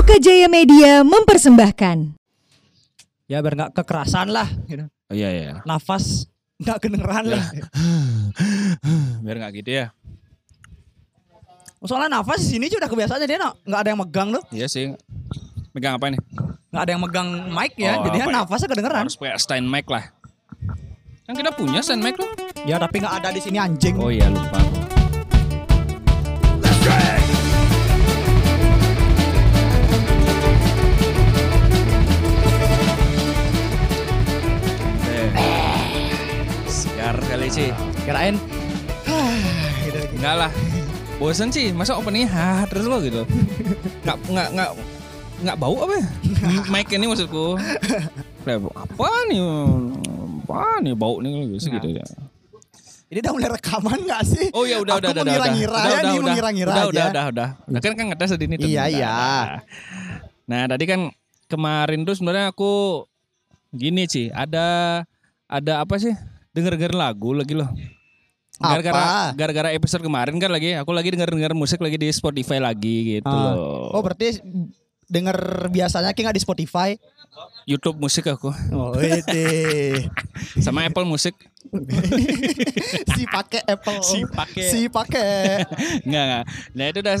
Oka Jaya Media mempersembahkan. Ya biar nggak kekerasan lah gitu. Oh, iya iya. Nafas nggak kedengeran lah. Biar nggak gitu ya. Soalnya nafas di sini juga udah kebiasaan dia nggak ada yang megang tuh. Iya sih. Megang apa nih? Nggak ada yang megang mic ya. Oh, jadinya ya? nafasnya kedengeran. Harus pakai stand mic lah. Kan kita punya stand mic tuh. Ya tapi nggak ada di sini anjing. Oh iya lupa. Sih. Kirain. gitu. Enggak lah. Bosen sih, masa openingnya hah terus lo gitu. Nggak nggak nggak nggak bau apa ya? Mic ini maksudku. Apa nih? Apa nih bau nih gitu gitu ya. Ini udah mulai rekaman nggak sih? Oh ya udah Aku udah udah udah. mengira-ngira udah, ya, udah, udah, mengira-ngira udah, aja. Udah udah udah. Nah, kan kan ngetes tadi ini tuh. Iya, Udah, iya. udah. Nah, tadi kan kemarin tuh sebenarnya aku gini sih, ada ada apa sih? Denger-denger lagu lagi loh. Gara-gara gara-gara episode kemarin kan lagi aku lagi denger-denger musik lagi di Spotify lagi gitu Ah. loh. Oh berarti denger biasanya kayak di Spotify. YouTube musik aku Oh itu. sama Apple Musik. si pakai Apple. Si pakai. Si pakai. Enggak, enggak. Nah, itu udah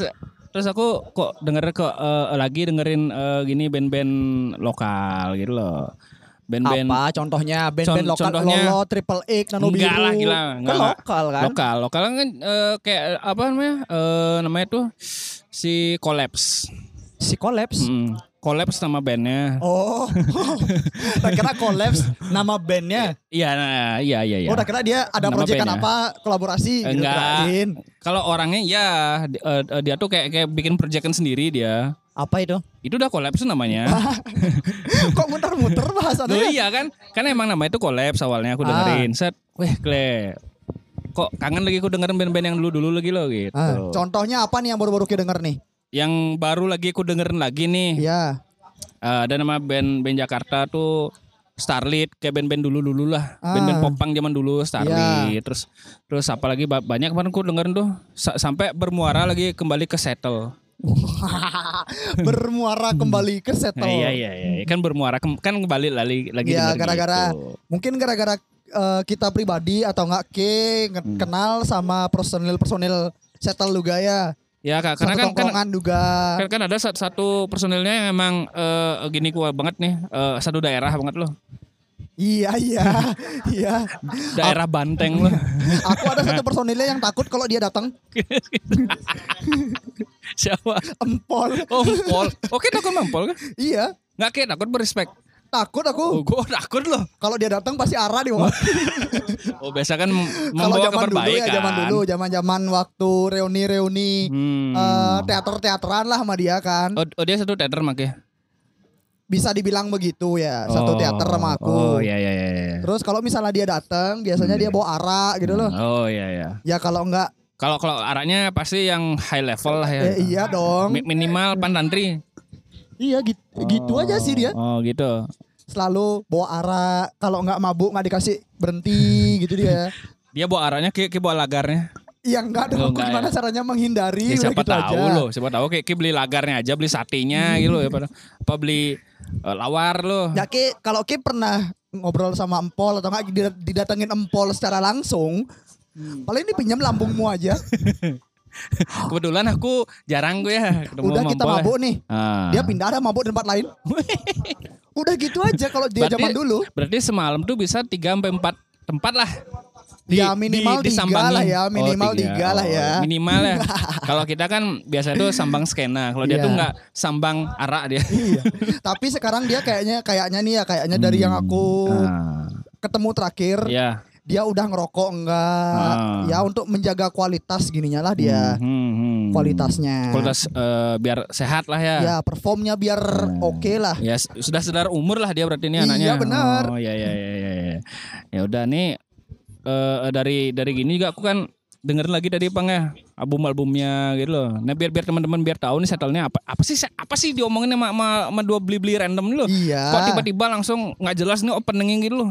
terus aku kok denger kok eh, lagi dengerin eh, gini band-band lokal gitu loh. Band-band Apa contohnya band-band Con- lokal contohnya- Lolo, Triple X, Nano Enggak Biru. lah, gila. Kan Enggak, enggak. lokal kan? lokal. Lokal kan eh, kayak apa namanya? Eh, namanya tuh si Collapse. Si Collapse. Mm, Collapse nama bandnya. Oh, tak kira Collapse nama bandnya. Iya, nah, iya, iya, iya. Oh, tak kira dia ada Nama proyekan bandnya. apa kolaborasi gitu Enggak. kirain. Kalau orangnya ya di- eh, eh, dia tuh kayak kayak bikin proyekan sendiri dia. Apa itu? Itu udah Collapse namanya. Kok muter-muter Loh bahasannya? iya kan? Kan emang namanya itu Collapse awalnya aku Ah. dengerin. Set, weh, Kle. Kok kangen lagi aku dengerin band-band yang dulu-dulu lagi loh gitu. Ah, contohnya apa nih yang baru-baru kita denger nih? Yang baru lagi aku dengerin lagi nih. Ya. Eh, ada nama band band Jakarta tuh Starlit kayak band-band dulu-dulu lah. Ah. Band-band popang zaman dulu Starlit. Terus terus apa lagi ba- banyak kemarin aku dengerin tuh Sa- sampai bermuara lagi kembali ke Settle. Bermuara kembali ke settle. Eh, iya iya iya kan bermuara kem- kan kembali lagi lagi Ya, gara-gara gitu. mungkin gara-gara eh, kita pribadi atau enggak ke Hmm. kenal sama personil-personil settle juga ya. Ya Kak, karena Satu kan kan juga. kan, kan ada sat- satu personilnya yang emang eh, gini kuat banget nih eh, satu daerah banget loh Iya iya iya. daerah Banteng loh Aku ada satu personilnya yang takut kalau dia datang siapa empol. oh Pol oke takut mampol kan Iya. nggak kayak takut berespek Takut oh aku. gue takut loh Kalau dia datang pasti arah di bawah. oh biasa kan membawa zaman kabar dulu baik ya, kan zaman dulu, zaman-zaman waktu reuni-reuni Hmm. eh, teater-teateran lah sama dia kan. oh, oh, dia satu teater makanya Bisa dibilang begitu ya, satu Oh, teater sama aku. oh iya iya iya iya. Terus kalau misalnya dia datang, biasanya dia bawa arak gitu loh. oh iya iya Ya kalau enggak, kalau kalau araknya pasti yang high level lah ya eh, iya dong. Mi- minimal pantantri Iya gitu, gitu aja sih dia. oh gitu Selalu bawa arak. Kalau enggak mabuk nggak dikasih berhenti gitu dia. dia bawa araknya kayak kayak bawa lagarnya Iya enggak dong. Oh, enggak Gimana ya? caranya menghindari? Ya, siapa gitu tahu aja. loh, siapa tahu kayak, kayak beli lagarnya aja, beli satenya Hmm. gitu loh ya pada apa beli eh, lawar loh. Ya Ki, kalau Ki pernah ngobrol sama empol atau enggak dida- didatengin empol secara langsung, Hmm. paling dipinjam lambungmu aja. Kebetulan aku jarang gue ya ketemu Udah kita ya. mabuk nih. Ah. Dia pindah ada mabuk di tempat lain. Udah gitu aja kalau dia Berarti- zaman dulu. Berarti semalam tuh bisa 3 sampai 4 tempat lah. Ya, minimal tiga disambangi. lah ya, minimal tiga. tiga lah ya. minimal ya. Kalau kita kan biasa tuh sambang skena. Kalau dia Iya. tuh nggak sambang arak dia. Iya. Tapi sekarang dia kayaknya kayaknya nih ya kayaknya dari yang aku Ah. ketemu terakhir Ya. dia udah ngerokok enggak. Ah. Ya untuk menjaga kualitas gininya lah dia. Hmm, hmm, hmm. Kualitasnya. Kualitas eh, biar sehat lah ya. Ya performnya biar oke lah. Ya sudah sedar umur lah dia berarti ini Iya, anaknya. benar. Oh ya ya ya. Ya, ya udah nih eh, dari dari gini juga aku kan dengerin lagi tadi Pang ya album-albumnya gitu loh. Nah biar biar teman-teman biar tahu nih setelnya apa apa sih apa sih diomongin sama sama, sama dua beli-beli random loh. Iya. Kok tiba-tiba langsung nggak jelas nih openingnya gitu loh.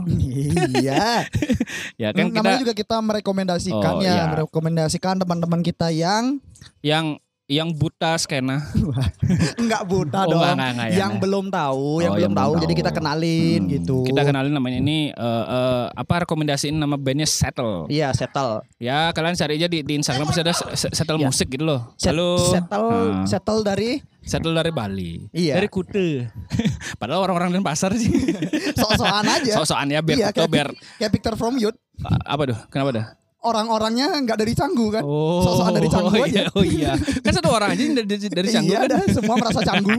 iya. Ya kan Namanya kita juga kita merekomendasikan Oh, ya, iya. merekomendasikan teman-teman kita yang yang yang buta skena. Enggak buta Oh, dong. enggak, enggak, enggak, ya, yang enggak. belum tahu, Oh, yang belum tahu jadi kita kenalin Hmm, gitu. Kita kenalin namanya ini eh, eh, apa rekomendasiin nama bandnya Settle. Iya, settle. Ya kalian cari aja di, di Instagram pasti ada se- Settle Ya. musik gitu loh. Set- Lalu settle Nah. settle dari Settle dari Bali. Iya. Dari Kute. Padahal orang-orang dan pasar sih. sok-sokan aja. Sok-sokan ya biar Iya, kayak, biar kayak Victor from Youth. apa tuh? Kenapa dah? Orang-orangnya nggak dari Canggu kan? Oh, Sok-sokan dari Canggu oh, aja. Iya, oh iya. Kan satu orang aja dari, dari, dari Canggu iya, kan. dah, semua merasa Canggu.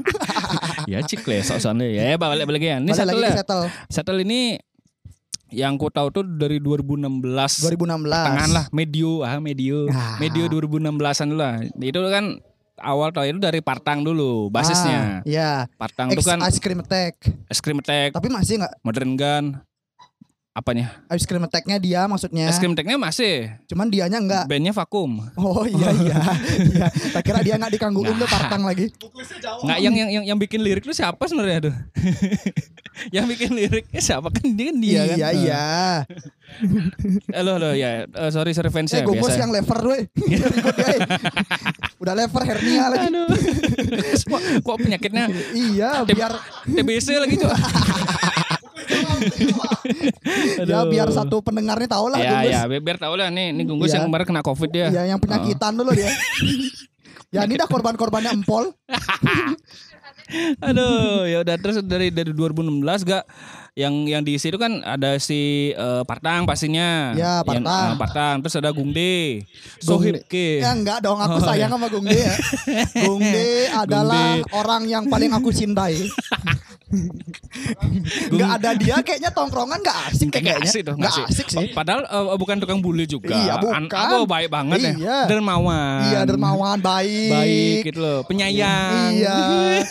ya cik lah sok-sokan deh. Ya, ya balik balik ya. Ini Balik Settle lagi ya. settle. Settle ini yang ku tahu tuh dari 2016 2016. tangan lah medio ah medio Ah. medio 2016an dulu lah itu kan awal tahun itu dari Partang dulu basisnya Ah, Iya. Partang itu kan Ice Cream Attack. es krim attack Tapi masih nggak modern gun apanya Ice Cream Attack-nya dia maksudnya. es krim attacknya masih Cuman dianya enggak. bandnya vakum Oh iya iya. iya. Tak kira dia nggak digangguin tuh Nah. partang lagi. nggak yang yang yang, yang bikin lirik itu siapa sebenarnya tuh yang bikin liriknya siapa kan dia kan dia kan iya iya. halo halo ya Eh, sorry sorry fans Eh ya gue bos biasa yang lever eh. Udah lever hernia lagi. aduh kok, kok penyakitnya Iya biar TBC lagi tuh ya biar satu pendengarnya tahu lah ya ya biar, biar tahu lah nih nih Gunggus Iya. yang kemarin kena covid dia Iya yang penyakitan dulu dia. ya ini dah korban-korbannya empol. aduh ya udah terus dari dari 2016 gak yang yang diisi itu kan ada si eh, Partang pastinya Ya, Yang, Partang. eh, Partang terus ada Gungde Sohib Ke Ya enggak dong aku Oh, sayang sama Gungde ya. Gungde adalah Gungde. orang yang paling aku cintai. Enggak ada dia kayaknya tongkrongan enggak asik Nggak kayaknya. asik tuh, Enggak nggak asik sih. Padahal eh, bukan tukang bully juga. Iya, An- bukan. apa, baik banget Iya. ya. Dermawan. Iya dermawan baik. Baik gitu loh, penyayang. Iya.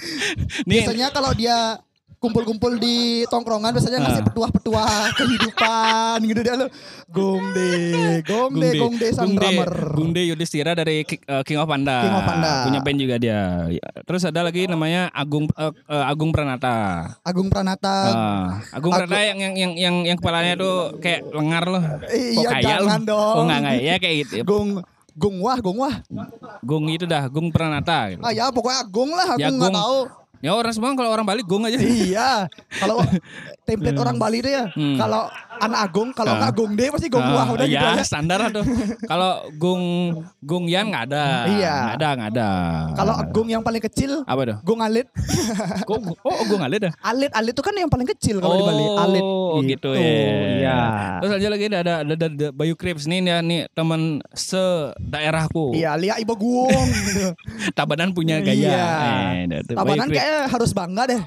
Nih, Biasanya kalau dia kumpul-kumpul di tongkrongan biasanya ngasih Ah. petuah-petuah kehidupan gitu dia lo. Gongde, gongde, gongde sang Gungde, drummer. Gungde Yudhistira dari eh, King of Panda. King of Panda. Punya band juga dia. Terus ada lagi namanya Agung eh, Agung Pranata. Agung Pranata. Ah, Agung Agung- Pranata yang yang yang yang, yang kepalanya tuh kayak lengar loh. Kok iya, kayak lu? jangan dong. Oh enggak enggak ya kayak gitu. Gung Gung wah, Gung wah. Gung itu dah, Gung Pranata gitu. Ah ya pokoknya Agung lah, aku Ya, nggak Gung. tahu. Ya orang semua kalau orang Bali Gung aja. iya. Kalau template orang Bali deh ya. Hmm. Kalau anak Agung, kalau Ah. nggak Gung deh pasti Gung wah Ah, udah gitu ya, standar tuh. Kalau Gung Gung Yan nggak ada. Iya. Nggak ada, nggak ada. Kalau Agung yang paling kecil, apa tuh? Gung Alit. Oh, oh Gung ada dah. Alit, Alit itu kan yang paling kecil kalau di Bali. Alit. Oh, gitu, ya. Iya. Terus aja lagi ada ada ada, Bayu Krips nih dia nih teman se daerahku. Iya, lihat Ibu Guong. Tabanan punya gaya. Iya. Eh, Tabanan kayaknya harus bangga deh.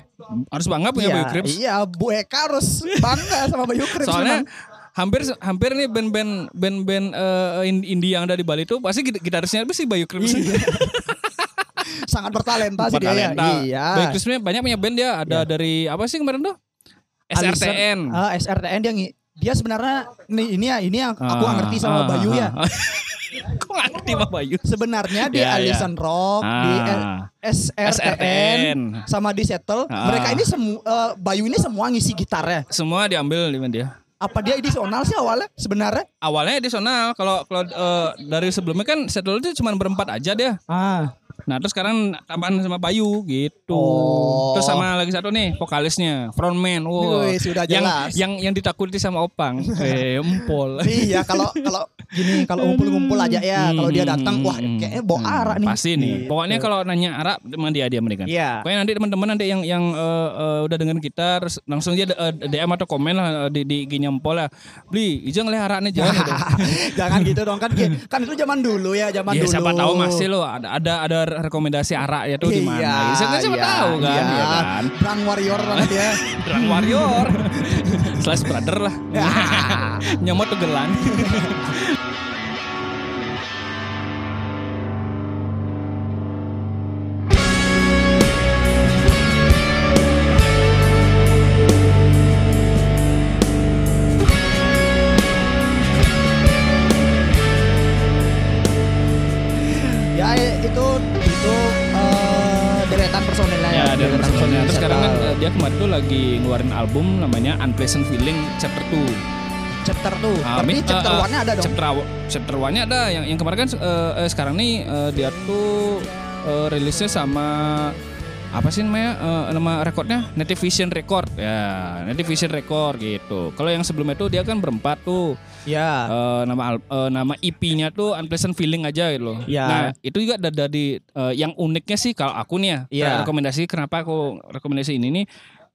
harus bangga punya iya, Bayu Krips. Iya, Bu Eka harus bangga sama Bayu Krips. Soalnya memang. hampir hampir nih band-band band-band eh, in- indie yang ada di Bali itu pasti git- gitarisnya pasti Bayu Krips. Iya. sangat bertalenta sih dia ya. Iya. Bayu ini banyak punya band dia ada dari apa sih kemarin tuh? SRTN. Ah, SRTN dia dia sebenarnya nih ini ya ini yang aku ngerti sama Ah, Bayu ah, ya. Kok ngerti sama Bayu? Sebenarnya di Ya, ya. Alison Rock, di. SRTN, SRTN. sama di Settle. Ah. Mereka ini semua Bayu ini semua ngisi gitarnya. Semua diambil di dia? Apa dia edisional sih awalnya sebenarnya? Awalnya edisional. Kalau kalau eh, dari sebelumnya kan Settle itu cuma berempat aja dia. Ah. Nah terus sekarang tambahan sama Bayu gitu. Oh. Terus sama lagi satu nih vokalisnya frontman. Wow. Wih, sudah yang, jelas. yang yang ditakuti sama Opang. eh empol. iya, kalau kalau gini kalau ngumpul-ngumpul aja ya, kalau dia datang wah Hmm, kayaknya bawa hmm, arak nih. Pasti nih. Gitu. Pokoknya kalau nanya arak sama dia dia mereka. Iya. Pokoknya nanti teman-teman nanti yang yang eh, eh, udah dengan kita terus langsung aja eh, DM atau komen lah di di IG Nyempol ya. Beli, ijeng leh araknya jangan. gitu. Jangan gitu dong kan kan itu zaman dulu ya, zaman Ya dulu. siapa tahu masih lo ada ada ada rekomendasi arak ya tuh di mana. Iya, Siapa, siapa iya, tahu kan, iya. ya kan. Perang warrior banget ya. Drang Warrior. Slash brother lah. Nyomot tugelan. ya itu ya, dari deretan personilnya. Terus sekarang kan eh, dia kemarin tuh lagi ngeluarin album namanya Unpleasant Feeling Chapter 2. chapter tuh. Ah, Berarti mi- chapter eh, eh, one-nya ada dong. Chapter chapter one-nya ada yang yang kemarin kan eh, eh, sekarang nih eh, dia tuh eh, rilisnya sama apa sih namanya eh, nama rekornya Native Vision Record ya Native Vision Record gitu kalau yang sebelumnya tuh dia kan berempat tuh Ya. Eh, nama eh, nama EP-nya tuh Unpleasant Feeling aja gitu loh. Ya. Nah, itu juga ada dari eh, yang uniknya sih kalau aku nih ya, Ya. rekomendasi kenapa aku rekomendasi ini nih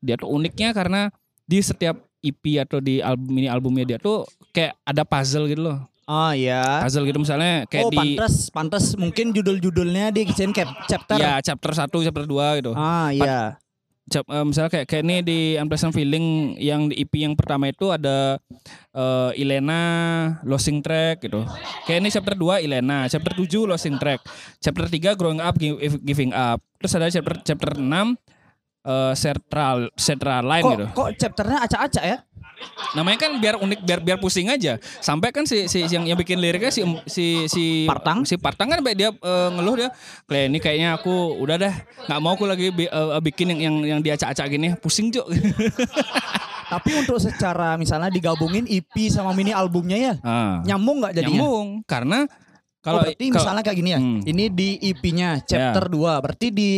dia tuh uniknya karena di setiap EP atau di album ini albumnya dia tuh kayak ada puzzle gitu loh. Oh iya. Puzzle gitu misalnya kayak oh di pantes, pantes mungkin judul-judulnya dikisin cap chapter. ya chapter 1, chapter 2 gitu. Ah iya. Cap- eh, misalnya kayak kayak ini di Unpleasant Feeling yang di EP yang pertama itu ada eh, Ilena Losing Track gitu. Kayak ini chapter 2 Ilena, chapter 7 Losing Track, chapter 3 Growing Up Gi- Giving Up. Terus ada chapter chapter 6 eh Central Central Line Kok gitu. kok chapternya acak-acak ya? Namanya kan biar unik biar biar pusing aja. Sampai kan si, si yang yang bikin liriknya si si si Partang? Si Partang kan dia eh, ngeluh dia kayak ini kayaknya aku udah dah nggak mau aku lagi bi- eh, bikin yang yang yang diacak-acak gini pusing cuk. Tapi untuk secara misalnya digabungin EP sama mini albumnya ya, ah. nyambung nggak jadinya? Nyambung karena Kalau kalau berarti kalau- misalnya kayak gini ya. Hmm. Ini di EP-nya chapter 2. Berarti di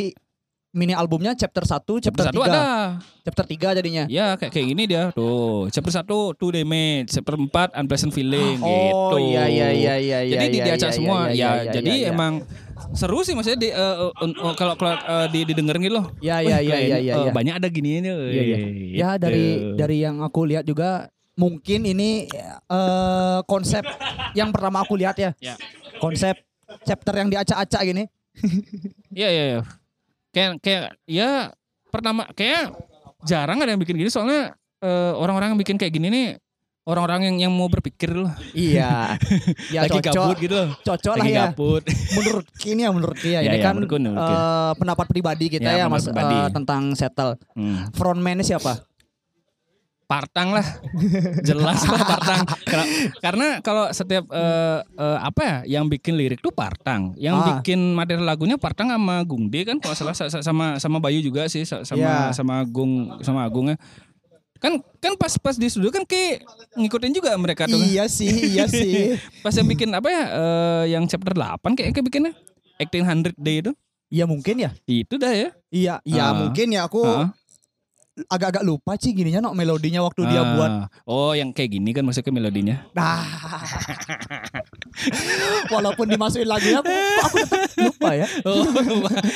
mini albumnya chapter 1, chapter, chapter satu 3. ada. Chapter 3 jadinya. Ya kayak kayak gini dia. Tuh, chapter 1 two damage, chapter 4 unpleasant feeling Oh gitu. iya iya iya iya iya. Jadi iya, diacak iya, semua. iya, ya, iya, iya, jadi iya. emang seru sih maksudnya di, eh, eh, kalau kalau eh, di, didengerin gitu loh. Ya ya Wih, ya kayaknya, ya ya. eh, ya. Banyak ada gininya. Iya, iya. Ya dari dari yang aku lihat juga mungkin ini eh konsep yang pertama aku lihat ya. Ya. Konsep chapter yang diacak-acak gini. Iya iya iya. Kayak kayak ya pertama kayak jarang ada yang bikin gini soalnya eh, orang-orang yang bikin kayak gini nih orang-orang yang yang mau berpikir loh. Iya. ya Lagi cocok. gabut gitu loh. Cocok lah ya. gabut. Menurut ini ya menurut Kia Ya, ini ya, kan menurutku, menurutku. eh, pendapat pribadi kita Ya, ya, Mas pribadi. eh, tentang settle. Hmm. Frontman-nya siapa? Partang lah, jelas lah Partang. Karena, karena kalau setiap eh, eh, apa ya, yang bikin lirik tuh Partang, yang Ah. bikin materi lagunya Partang sama Gungde kan, kalau salah sa- sa- sama sama Bayu juga sih, sa- sama Ya. sama Agung sama Agungnya. Kan kan pas pas di studio kan kayak ngikutin juga mereka tuh. kan. Iya sih, iya sih. Pas yang bikin apa ya, eh, yang chapter 8 kayak kayak bikinnya, Acting 100 Day itu, Iya mungkin ya. itu dah ya. Iya, iya Ah. mungkin ya aku Ah. Agak-agak lupa sih gininya no melodinya waktu dia Ah. buat. Oh, yang kayak gini kan maksudnya melodinya. Nah. Walaupun dimasukin aku, kok aku tetap lupa ya. Oh,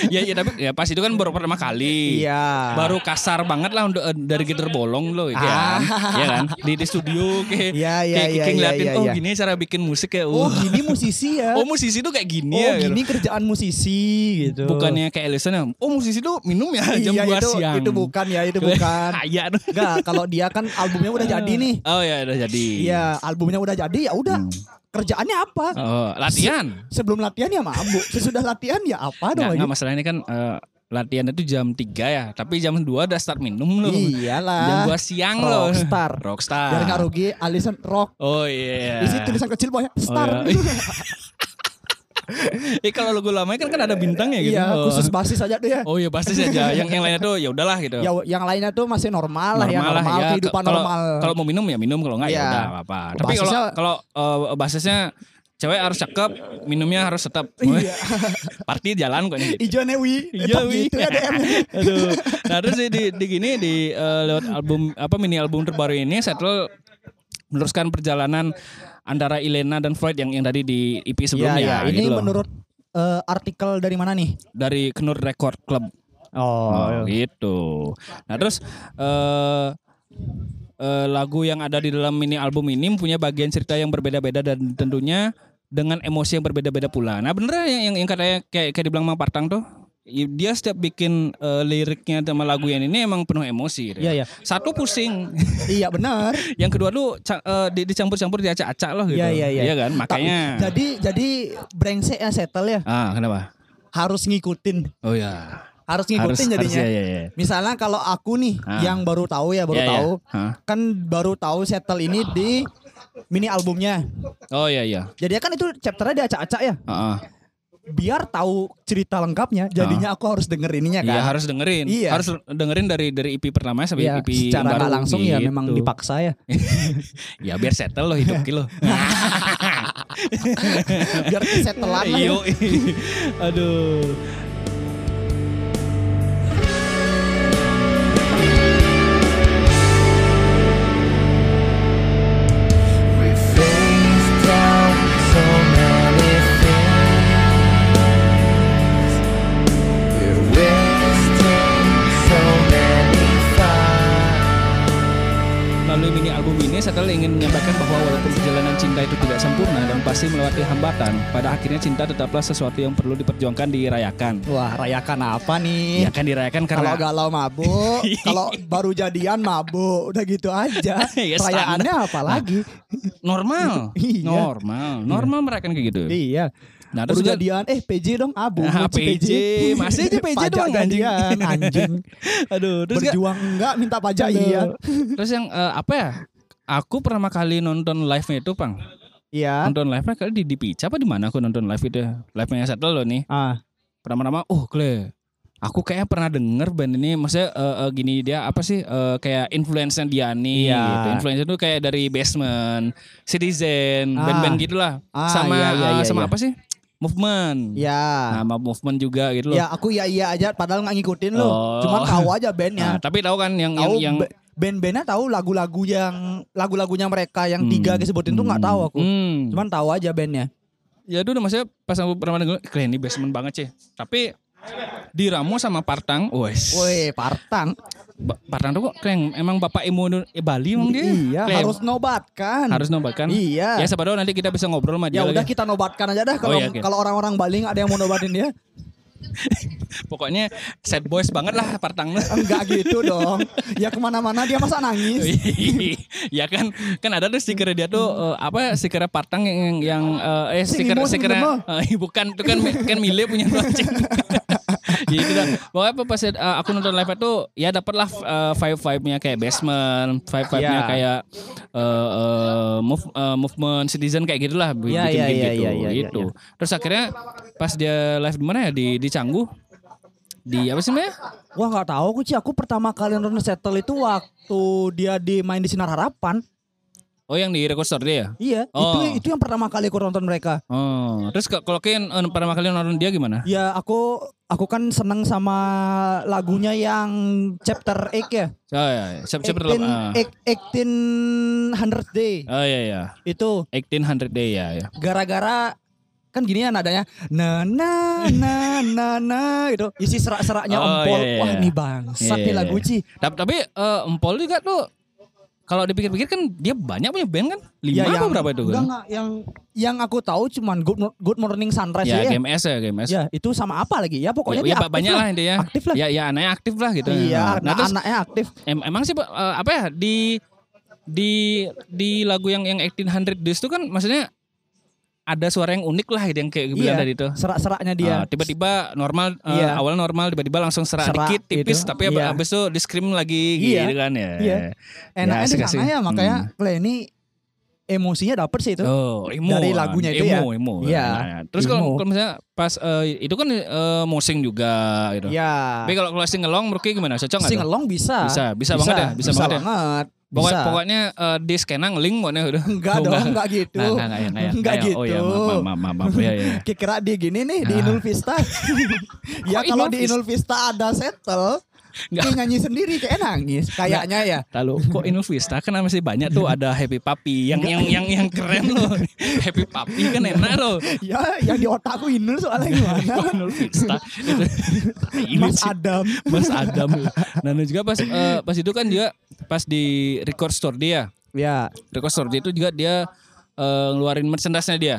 ya, ya tapi ya pas itu kan baru pertama kali. Iya. Baru kasar banget lah untuk eh, dari gitar bolong loh, ya kan? Ah. ya kan? Di, di studio kayak Iya, iya, kayak, iya, kayak iya, ngeliatin, iya, oh iya. gini cara bikin musik ya. Oh Oh, gini musisi ya. oh musisi tuh kayak gini Oh ya. gitu. gini kerjaan musisi gitu. Bukannya kayak Ellison ya, oh musisi tuh minum ya jam iya, 2 itu, siang. itu bukan ya, itu bukan. Kaya tuh. Enggak, kalau dia kan albumnya udah jadi nih. Oh ya udah jadi. Iya, albumnya udah jadi ya udah. Hmm. Kerjaannya apa? Oh, latihan. Sebelum latihan ya mabuk, sesudah latihan ya apa dong Enggak, lagi? enggak masalah ini kan eh, latihan itu jam 3 ya, tapi jam 2 udah start minum loh. Iyalah. Jam 2 siang loh. Rockstar. Rockstar. Biar nggak rugi, Alison rock. Oh iya. Isi tulisan kecil boy, star. Oh, iya. Eh kalau lagu lamanya kan kan ada bintangnya gitu. Iya, Oh. khusus basis aja tuh ya. Oh iya pasti saja. Yang yang lainnya tuh ya udahlah gitu. Ya, yang lainnya tuh masih normal, lah ya, Normal normal ya. kehidupan Kalau- normal. Kalau mau minum ya minum, kalau enggak ya Iya. udah nggak apa. Tapi kalau Basisnya- kalau eh, basisnya cewek harus cakep, minumnya harus tetap. Iya. Party jalan kok ini. Ijo Newi, Iya, tetap Wi. gitu ya DM. Aduh. Nah terus di, di, di gini di eh, lewat album apa mini album terbaru ini Settle meneruskan perjalanan antara Ilena dan Floyd yang yang tadi di EP Iya, sebelumnya. iya. Ini gitu menurut eh, artikel dari mana nih? dari Knur Record Club. Oh, gitu. Nah terus eh eh, lagu yang ada di dalam mini album ini punya bagian cerita yang berbeda-beda dan tentunya dengan emosi yang berbeda-beda pula. Nah bener yang yang, yang katanya kayak kayak dibilang Mang Partang tuh, dia setiap bikin eh, liriknya sama lagu yang ini emang penuh emosi. gitu. Iya, iya. Satu pusing, iya benar. yang kedua tuh ca- eh, di- dicampur-campur diacak-acak loh gitu. Iya, iya, iya. kan, makanya. Jadi jadi brengsek ya settle ya. ah kenapa? Harus ngikutin. Oh ya. Harus ngikutin jadinya. Harus, ya, ya, ya. Misalnya kalau aku nih Ah. yang baru tahu ya, baru Iya, iya. tahu. Hah? Kan baru tahu settle ini di mini albumnya. Oh iya iya. Jadi kan itu chapternya diacak-acak ya. Heeh. Biar tahu cerita lengkapnya, jadinya aku harus denger ininya kan. Iya harus dengerin, Iya. harus dengerin dari dari IP pertama sampai Iya, IP secara yang baru langsung ya gitu. memang dipaksa ya. ya biar settle lo hidup kilo. biar kesetelan lah ya. Aduh. Settle ingin menyampaikan bahwa walaupun perjalanan cinta itu tidak sempurna dan pasti melewati hambatan, pada akhirnya cinta tetaplah sesuatu yang perlu diperjuangkan dirayakan. Wah, rayakan apa nih? Ya kan dirayakan Kalau karena galau mabuk, kalau baru jadian mabuk, udah gitu aja. Ya, Perayaannya apa lagi? normal, Iya. normal, normal merayakan kayak gitu. Iya. Nah Baru terus juga jadian, eh PJ dong, abu. Nah, PJ. Masih aja PJ doang, anjing. anjing. aduh terus Berjuang enggak minta pajak iya. Terus yang eh, apa ya? Aku pertama kali nonton live-nya itu, Pang. Iya. Nonton live-nya kali di di Pica apa di mana aku nonton live itu? Live-nya Settle loh nih. Ah, Pertama-tama, oh, Kle. Aku kayaknya pernah denger band ini, maksudnya eh, eh, gini dia apa sih eh, kayak influence-nya dia nih Iya. gitu. Influence itu kayak dari Basement, Citizen, Ah. band-band gitulah. Ah, sama iya, iya, iya, sama iya. apa sih? Movement. ya. Nama movement juga gitu loh. Ya aku iya iya aja padahal nggak ngikutin lo. Oh. Cuman tahu aja Nah, bandnya. tapi tahu kan yang tahu yang, yang band-bandnya tahu lagu-lagu yang lagu-lagunya mereka yang tiga disebutin tuh nggak tahu aku. Hmm. Cuman tahu aja bandnya. Ya dulu maksudnya pas aku pertama denger, keren ini basement banget sih. Tapi diramu sama Partang, wes. Woi, Partang. Ba- Partang tuh kok keren. Emang bapak ilmu Indu- eh, Bali emang dia. Iya, Keren. harus nobatkan. harus nobatkan. Iya. Ya siapa tahu nanti kita bisa ngobrol sama dia Ya lagi. udah kita nobatkan aja dah kalau Oh, iya, oke. kalau orang-orang Bali nggak ada yang mau nobatin dia. Pokoknya sad boys banget lah Partang. Enggak gitu dong. Ya ke mana-mana dia masa nangis. ya kan kan ada tuh stiker dia tuh eh, apa stiker Partang yang yang eh, eh Sing stiker stiker imo. bukan itu kan kan Mile punya lonceng. Ya itu dah. Pokoknya apa pas eh, aku nonton live itu ya dapatlah uh, vibe vibe-nya kayak basement, vibe vibe-nya Ya. kayak eh, eh, move, eh, movement citizen kayak gitulah bikin, Ya, ya, bikin ya, gitu. ya, ya, gitu. ya. Terus akhirnya pas dia live di mana ya di di Canggu di apa sih namanya? Wah nggak tahu aku sih. Aku pertama kali nonton Settle itu waktu dia di main di Sinar Harapan. Oh yang di record store dia ya? Iya, Oh. itu itu yang pertama kali aku nonton mereka. Oh, terus kalau kalian eh, pertama kali nonton dia gimana? Ya aku aku kan seneng sama lagunya yang chapter 8 ya. Oh ya, siapa siapa 18, dalam ah. 1800 Day. Oh iya iya. Itu 1800 day ya ya. gara-gara kan gini ya nadanya na na na na na gitu isi serak-seraknya Oh, empol iya, iya, wah iya. nih bangsat Iya, nih iya, lagu iya. Ci Tapi tapi eh, Empol juga tuh kalau dipikir-pikir kan dia banyak punya band kan? Lima Ya, apa yang- berapa itu enggak, kan? enggak, yang yang aku tahu cuman Good, Good Morning Sunrise Ya, ya, GMS ya, GMS. ya itu sama apa lagi ya pokoknya ya, dia ya, aktif banyak lah intinya. aktif lah Ya, ya anaknya aktif lah gitu. iya Nah, terus anaknya aktif em- emang sih eh, apa ya di di di lagu yang yang 1800 days itu kan maksudnya ada suara yang unik lah gitu yang kayak bilang Iya. tadi itu. serak-seraknya dia Ah, tiba-tiba normal eh, Iya. awal normal tiba-tiba langsung serak, Serak dikit tipis gitu. tapi Iya. abis itu di scream lagi Iya. gitu kan ya. Iya. enaknya di asik, sana ya makanya Hmm. Clay ini emosinya dapet sih itu Oh, emo Dari kan. lagunya itu emo, ya. Emo, Iya, Nah, terus kalau emo. kalau misalnya pas eh, itu kan eh, mosing juga gitu. ya Tapi kalau kalau singelong menurut gimana? Cocok nggak? tuh? singelong bisa Bisa, bisa banget ya, bisa banget ya. banget Pokok- bisa. pokoknya eh, di scanner link pokoknya udah. enggak Oh, dong enggak gitu Nah, enggak, enggak, enggak, enggak, Enggak enggak. Oh ya, gitu. maaf, maaf, maaf, maaf. Ya, ya. Kira di gini nih di Ah. Inul Vista. ya kalau di? Inul Vista ada settle, Nggak. kayak nyanyi sendiri kayak nangis. Kayaknya ya. Lalu kok Inul Vista kan masih banyak tuh ada Happy Papi yang yang yang yang keren loh. Happy Papi kan enak loh. Ya yang di otakku Inul soalnya gimana? Kok Inul Vista itu ini Mas Adam. Mas Adam. Nah juga pas eh, pas itu kan dia pas di record store dia. Ya. Record store dia itu juga dia eh, ngeluarin merchandise-nya dia.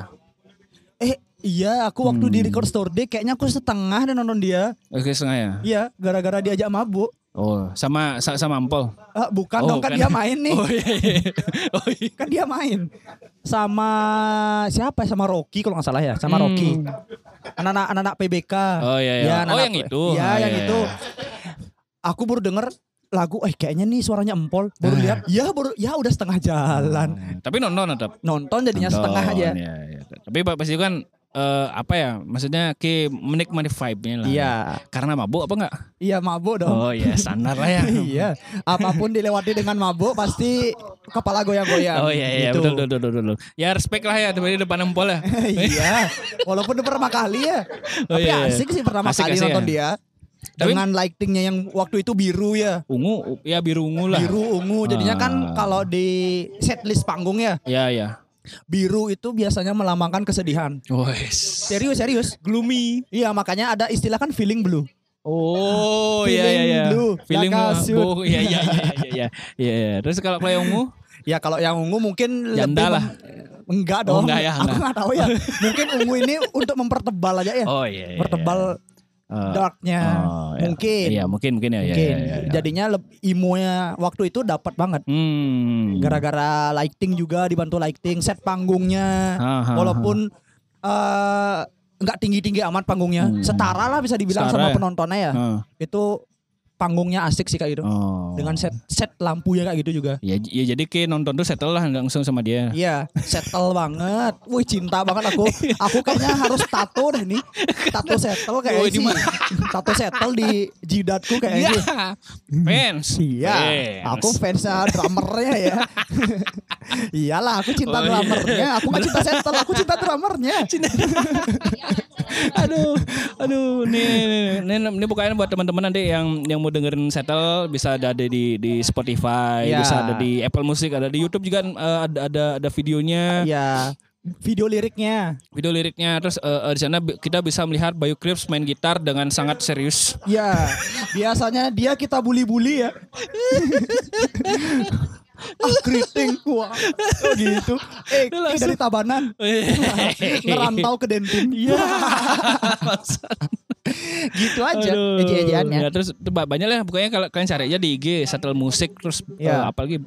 Eh iya aku waktu Hmm. di record store day kayaknya aku setengah dan nonton dia. Oke setengah ya. Iya gara-gara diajak mabuk. Oh sama sa- sama Ampol. Ah, bukan Oh, dong kan dia main nih. Oh iya. iya. Oh iya. Kan dia main sama siapa ya? Sama Rocky kalau nggak salah ya, sama Hmm. Rocky. Anak-anak anak-anak PBK. Oh iya iya. oh anak-anak- yang itu. Ya, Oh, yang iya, itu. iya. Aku baru denger lagu, eh kayaknya nih suaranya empol. Baru Ah. lihat, ya baru, ya udah setengah jalan. Oh, Tapi nonton tetap. Nonton jadinya Nonton, setengah aja. iya, iya. Tapi pas itu kan eh, apa ya? Maksudnya ke menikmati vibe-nya lah. Iya. Karena mabuk apa enggak? Iya mabuk dong. Oh iya, standar lah ya. iya. Apa pun dilewati dengan mabuk pasti kepala goyang-goyang. Oh iya iya Gitu. betul, betul betul betul. Ya respect lah ya dari depan empol ya. iya. Walaupun udah pertama kali ya. Oh, Tapi iya, iya. asik sih pertama Asik, kali asik nonton ya. dia. Tapi- Dengan lightingnya yang waktu itu biru ya. Ungu ya biru ungu lah. Biru ungu. Jadinya kan Ah. kalau di setlist panggung ya. Ya ya. Biru itu biasanya melambangkan kesedihan. Wes. Serius, serius. Gloomy. Iya makanya ada istilah kan feeling blue. Oh iya iya iya. blue, Feeling blue. Iya iya iya iya iya. Iya. Terus kalau kalau yang ungu? Ya kalau yang ungu mungkin Janda lebih lah. enggak Oh, dong. enggak ya, Aku enggak. nggak tahu ya. mungkin ungu ini untuk mempertebal aja ya. Oh iya. iya, Pertebal iya. Darknya. Oh, iya. Mungkin. Iya mungkin mungkin ya. ya, Mungkin. ya, ya, ya. Jadinya imonya waktu itu dapat banget. Hmm. Gara-gara lighting juga dibantu lighting, set panggungnya. Ha, ha, Walaupun eh, nggak tinggi-tinggi amat panggungnya, Hmm. setara lah bisa dibilang Setara sama ya? penontonnya ya. ha. Itu panggungnya asik sih kayak gitu. Oh. Dengan set set lampunya kayak gitu juga. Ya, ya jadi kayak nonton tuh settle lah langsung sama dia. Iya, settle banget. Wih, cinta banget aku. Aku kayaknya harus tato deh nih. Tato settle kayak sih. Tato settle di jidatku Iya. kayaknya. Fans. Iya, aku fansnya drummernya ya. Iyalah, aku cinta Oh, iya. drummernya. Aku gak cinta settle, aku cinta drummernya. Aduh, aduh, nih, nih, nih, nih bukannya buat teman-teman nanti yang yang mau dengerin settle bisa ada di di Spotify, Ya. bisa ada di Apple Music, ada di YouTube juga eh, ada ada ada videonya, Iya, video liriknya. video liriknya. Terus eh, di sana kita bisa melihat Bayu Krips main gitar dengan sangat serius. Iya, biasanya dia kita bully-bully ya. ah keriting wah oh, gitu eh, eh dari Tabanan ngerantau ke Dentin Iya. gitu aja Aduh. eje-ejeannya Ya, terus banyak lah pokoknya kalau kalian cari aja di IG Settle Musik terus Ya. eh, apalagi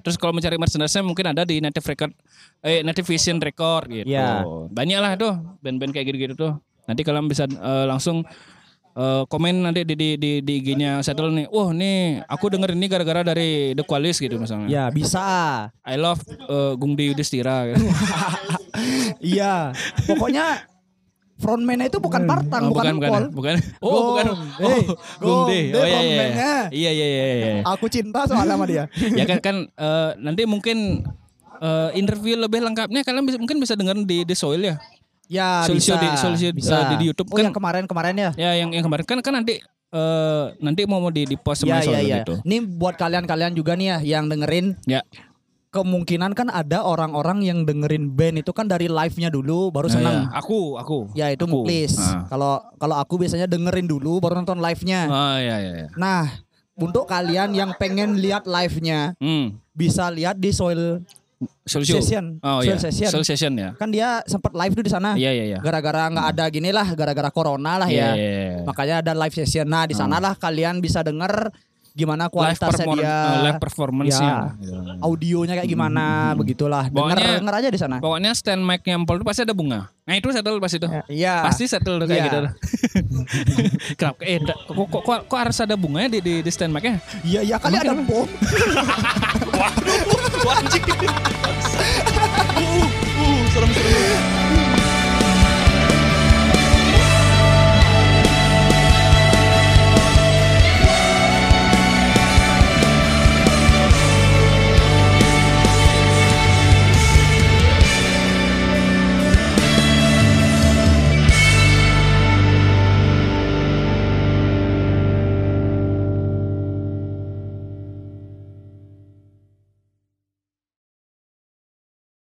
terus kalau mencari merchandise mungkin ada di Native Record eh Native Vision Record gitu. Ya. Banyak lah tuh band-band kayak gitu-gitu tuh. Nanti kalian bisa eh, langsung eh, komen nanti di di di, di IG-nya Settle nih. Wah, nih aku denger ini gara-gara dari The Qualis gitu misalnya. ya bisa I love eh, Gungdi Yudhistira gitu. iya pokoknya frontman itu bukan partang Oh, bukan, bukan, bukan. Oh, bukan. Gong, eh, Oh, Gungdi. Gong, Oh dia iya iya. frontman-nya. Iya iya iya iya. aku cinta soalnya sama dia ya kan kan eh, nanti mungkin eh, interview lebih lengkapnya kalian bisa, mungkin bisa dengar di di Soil ya. Ya Solusio bisa di- Solusio, bisa eh, di- di YouTube oh, kan- yang kemarin kemarin ya Ya yang yang kemarin kan kan nanti eh, nanti mau mau di di post Ya sama ya Soil ya. gitu. Ini buat kalian-kalian juga nih ya yang dengerin Ya. kemungkinan kan ada orang-orang yang dengerin band itu kan dari live-nya dulu baru Nah, senang. ya. Aku aku. Ya itu muklis. Ah. Kalau kalau aku biasanya dengerin dulu baru nonton live-nya. Oh ya ya ya. Nah, untuk kalian yang pengen lihat live-nya Hmm. bisa lihat di Soil Solusio. Session. Oh Soil iya. Session. Soul session ya. kan dia sempat live tuh di sana. Iya iya iya. Gara-gara nggak ada gini lah, gara-gara corona lah Iya, ya. iya, iya. Makanya ada live session. Nah, di sanalah kalian bisa denger gimana Live kualitasnya perform- dia. eh, live performance-nya. Ya. Audionya kayak gimana, begitulah. Denger, Pokoknya- denger aja di sana. Pokoknya stand mic-nya Empol itu pasti ada bunga. Nah itu settle pasti itu. Iya. Pasti settle tuh kayak Iya. gitu. Kenapa? Eh, da- kok, kok, kok, kok harus ada bunganya di, di, di stand mic-nya? Iya, iya kali ada bom. Anjing.